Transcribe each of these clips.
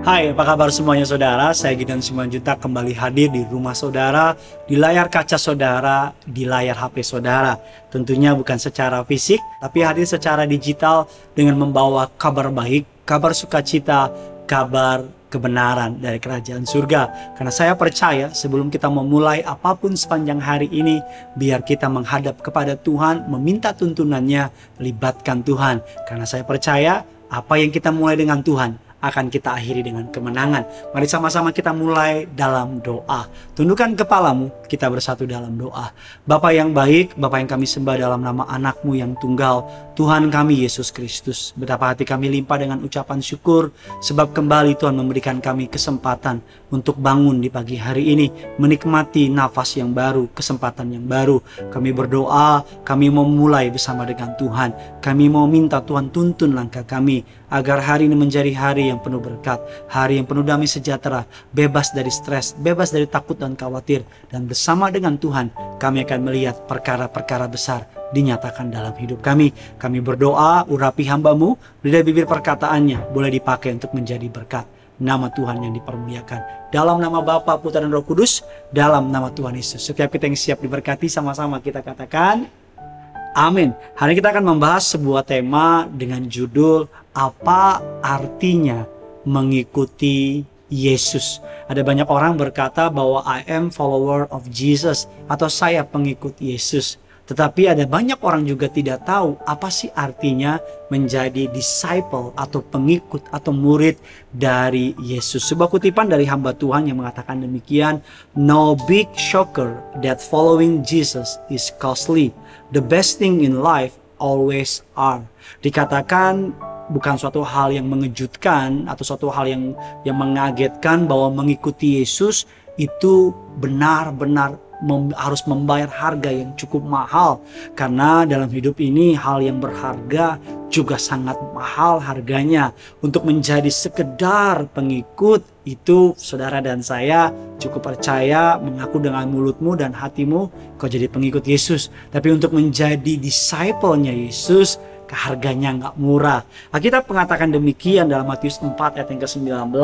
Hai, apa kabar semuanya saudara? Saya Gideon Simanjuntak kembali hadir di rumah saudara, di layar kaca saudara, di layar HP saudara. Tentunya bukan secara fisik, tapi hadir secara digital dengan membawa kabar baik, kabar sukacita, kabar kebenaran dari kerajaan surga. Karena saya percaya sebelum kita memulai apa pun sepanjang hari ini, biar kita menghadap kepada Tuhan, meminta tuntunannya, libatkan Tuhan. Karena saya percaya apa yang kita mulai dengan Tuhan akan kita akhiri dengan kemenangan. Mari sama-sama kita mulai dalam doa. Tundukkan kepalamu, kita bersatu dalam doa. Bapa yang baik, Bapa yang kami sembah dalam nama anakmu yang tunggal, Tuhan kami Yesus Kristus. Betapa hati kami limpah dengan ucapan syukur, sebab kembali Tuhan memberikan kami kesempatan untuk bangun di pagi hari ini, menikmati nafas yang baru, kesempatan yang baru. Kami berdoa, kami mau mulai bersama dengan Tuhan. Kami mau minta Tuhan tuntun langkah kami, agar hari ini menjadi hari yang penuh berkat, hari yang penuh damai sejahtera, bebas dari stres, bebas dari takut dan khawatir, dan bersama dengan Tuhan kami akan melihat perkara-perkara besar dinyatakan dalam hidup kami. Kami berdoa, urapi hambamu, lidah bibir perkataannya boleh dipakai untuk menjadi berkat. Nama Tuhan yang dipermuliakan. Dalam nama Bapa, Putra, dan Roh Kudus, dalam nama Tuhan Yesus. Setiap kita yang siap diberkati, sama-sama kita katakan, Amin. Hari ini kita akan membahas sebuah tema dengan judul apa artinya mengikuti Yesus. Ada banyak orang berkata bahwa I am follower of Jesus atau saya pengikut Yesus. Tetapi ada banyak orang juga tidak tahu apa sih artinya menjadi disciple atau pengikut atau murid dari Yesus. Sebuah kutipan dari hamba Tuhan yang mengatakan demikian, No big shocker that following Jesus is costly. The best thing in life always are. Dikatakan bukan suatu hal yang mengejutkan atau suatu hal yang yang mengagetkan bahwa mengikuti Yesus itu benar-benar mem, harus membayar harga yang cukup mahal karena dalam hidup ini hal yang berharga juga sangat mahal harganya untuk menjadi sekedar pengikut itu saudara dan saya cukup percaya mengaku dengan mulutmu dan hatimu kau jadi pengikut Yesus tapi untuk menjadi disciple-nya Yesus harganya nggak murah. Alkitab mengatakan demikian dalam Matius 4 ayat yang ke-19.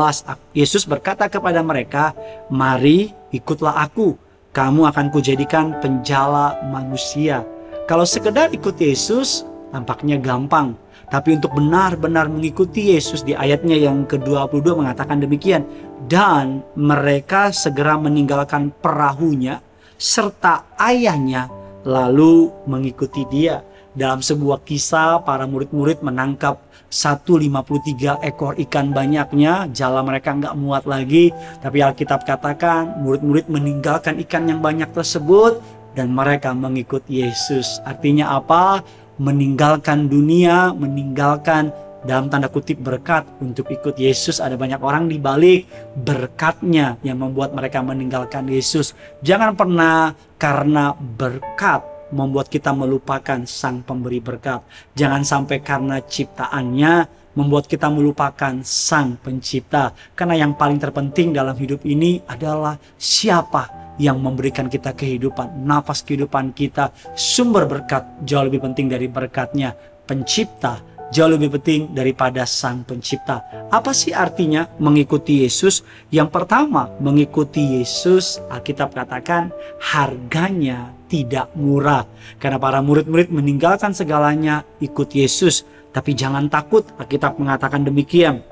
Yesus berkata kepada mereka, "Mari ikutlah aku, kamu akan kujadikan penjala manusia. Kalau sekedar ikut Yesus, tampaknya gampang. Tapi untuk benar-benar mengikuti Yesus di ayatnya yang ke-22 mengatakan demikian. Dan mereka segera meninggalkan perahunya serta ayahnya lalu mengikuti dia. Dalam sebuah kisah para murid-murid menangkap 153 ekor ikan banyaknya, jala mereka nggak muat lagi. Tapi Alkitab katakan murid-murid meninggalkan ikan yang banyak tersebut dan mereka mengikut Yesus. Artinya apa? Meninggalkan dunia, meninggalkan dalam tanda kutip berkat untuk ikut Yesus ada banyak orang di balik berkatnya yang membuat mereka meninggalkan Yesus. Jangan pernah karena berkat membuat kita melupakan sang pemberi berkat. Jangan sampai karena ciptaannya membuat kita melupakan sang pencipta. Karena yang paling terpenting dalam hidup ini adalah siapa yang memberikan kita kehidupan, nafas kehidupan kita, sumber berkat jauh lebih penting dari berkatnya, pencipta jauh lebih penting daripada sang pencipta. Apa sih artinya mengikuti Yesus? Yang pertama, mengikuti Yesus, Alkitab katakan harganya tidak murah. Karena para murid-murid meninggalkan segalanya ikut Yesus. Tapi jangan takut, Alkitab mengatakan demikian.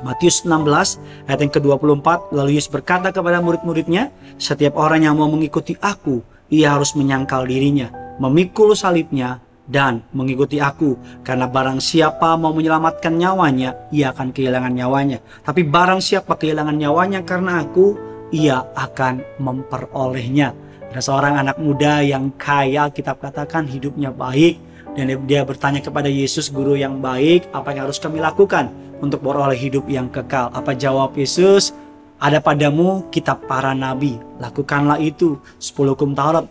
Matius 16 ayat yang ke-24 lalu Yesus berkata kepada murid-muridnya setiap orang yang mau mengikuti aku ia harus menyangkal dirinya memikul salibnya dan mengikuti aku. Karena barang siapa mau menyelamatkan nyawanya ia akan kehilangan nyawanya. Tapi barang siapa kehilangan nyawanya karena aku ia akan memperolehnya. Ada seorang anak muda yang kaya kitab katakan hidupnya baik dan dia bertanya kepada Yesus guru yang baik apa yang harus kami lakukan untuk beroleh hidup yang kekal apa jawab Yesus ada padamu kitab para nabi lakukanlah itu 10 hukum Taurat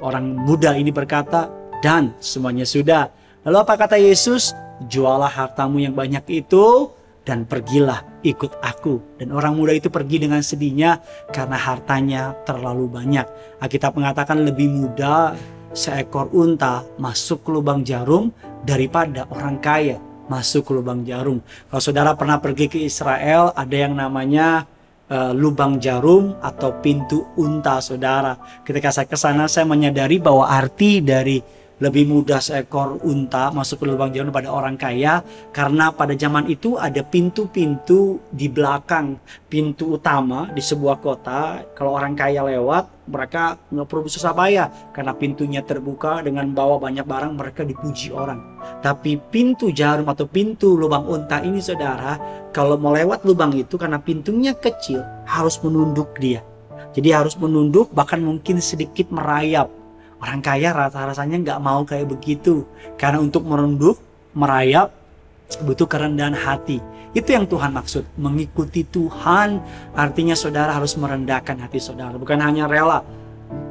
orang muda ini berkata dan semuanya sudah. Lalu apa kata Yesus? Jualah hartamu yang banyak itu dan pergilah ikut aku. Dan orang muda itu pergi dengan sedihnya karena hartanya terlalu banyak. Alkitab mengatakan lebih mudah seekor unta masuk ke lubang jarum daripada orang kaya masuk ke lubang jarum. Kalau saudara pernah pergi ke Israel, ada yang namanya uh, lubang jarum atau pintu unta saudara. Ketika saya ke sana saya menyadari bahwa arti dari lebih mudah seekor unta masuk ke lubang jarum pada orang kaya karena pada zaman itu ada pintu-pintu di belakang. Pintu utama di sebuah kota kalau orang kaya lewat mereka nggak perlu susah payah. Karena pintunya terbuka dengan bawa banyak barang mereka dipuji orang. Tapi pintu jarum atau pintu lubang unta ini saudara kalau mau lewat lubang itu karena pintunya kecil harus menunduk dia. Jadi harus menunduk bahkan mungkin sedikit merayap Orang kaya rasa-rasanya nggak mau kayak begitu. Karena untuk merunduk, merayap, butuh kerendahan hati. Itu yang Tuhan maksud. Mengikuti Tuhan artinya saudara harus merendahkan hati saudara. Bukan hanya rela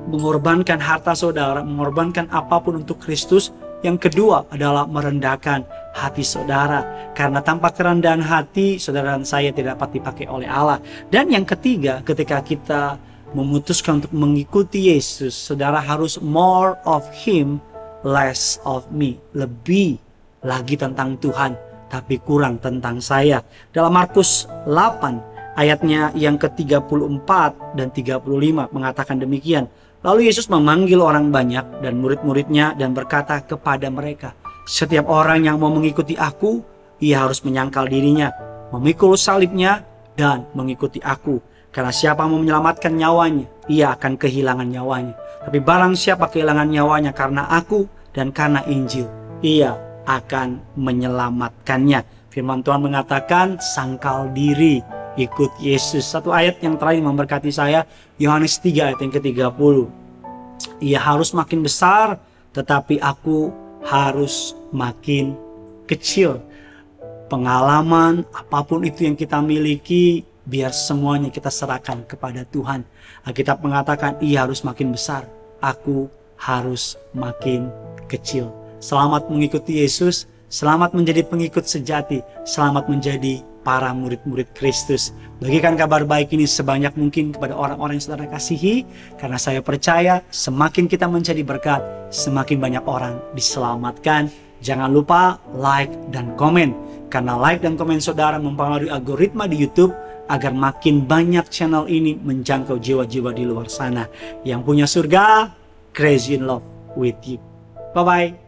mengorbankan harta saudara, mengorbankan apa pun untuk Kristus. Yang kedua adalah merendahkan hati saudara. Karena tanpa kerendahan hati, saudara dan saya tidak dapat dipakai oleh Allah. Dan yang ketiga, ketika kita memutuskan untuk mengikuti Yesus, saudara harus more of Him, less of me. Lebih lagi tentang Tuhan, tapi kurang tentang saya. Dalam Markus 8 ayatnya yang ke-34 dan 35 mengatakan demikian. Lalu Yesus memanggil orang banyak dan murid-muridnya dan berkata kepada mereka, setiap orang yang mau mengikuti aku, ia harus menyangkal dirinya, memikul salibnya, dan mengikuti aku. Karena siapa mau menyelamatkan nyawanya, ia akan kehilangan nyawanya. Tapi barang siapa kehilangan nyawanya karena aku dan karena Injil, ia akan menyelamatkannya. Firman Tuhan mengatakan, sangkal diri, ikut Yesus. Satu ayat yang terakhir memberkati saya, Yohanes 3 ayat yang ke-30. Ia harus makin besar, tetapi aku harus makin kecil. Pengalaman, apa pun itu yang kita miliki, biar semuanya kita serahkan kepada Tuhan. Alkitab mengatakan ia harus makin besar, aku harus makin kecil. Selamat mengikuti Yesus, selamat menjadi pengikut sejati, selamat menjadi para murid-murid Kristus. Bagikan kabar baik ini sebanyak mungkin kepada orang-orang yang saudara kasihi, karena saya percaya semakin kita menjadi berkat, semakin banyak orang diselamatkan. Jangan lupa like dan komen, karena like dan komen saudara mempengaruhi algoritma di YouTube agar makin banyak channel ini menjangkau jiwa-jiwa di luar sana yang punya surga. Crazy in love with you. Bye bye.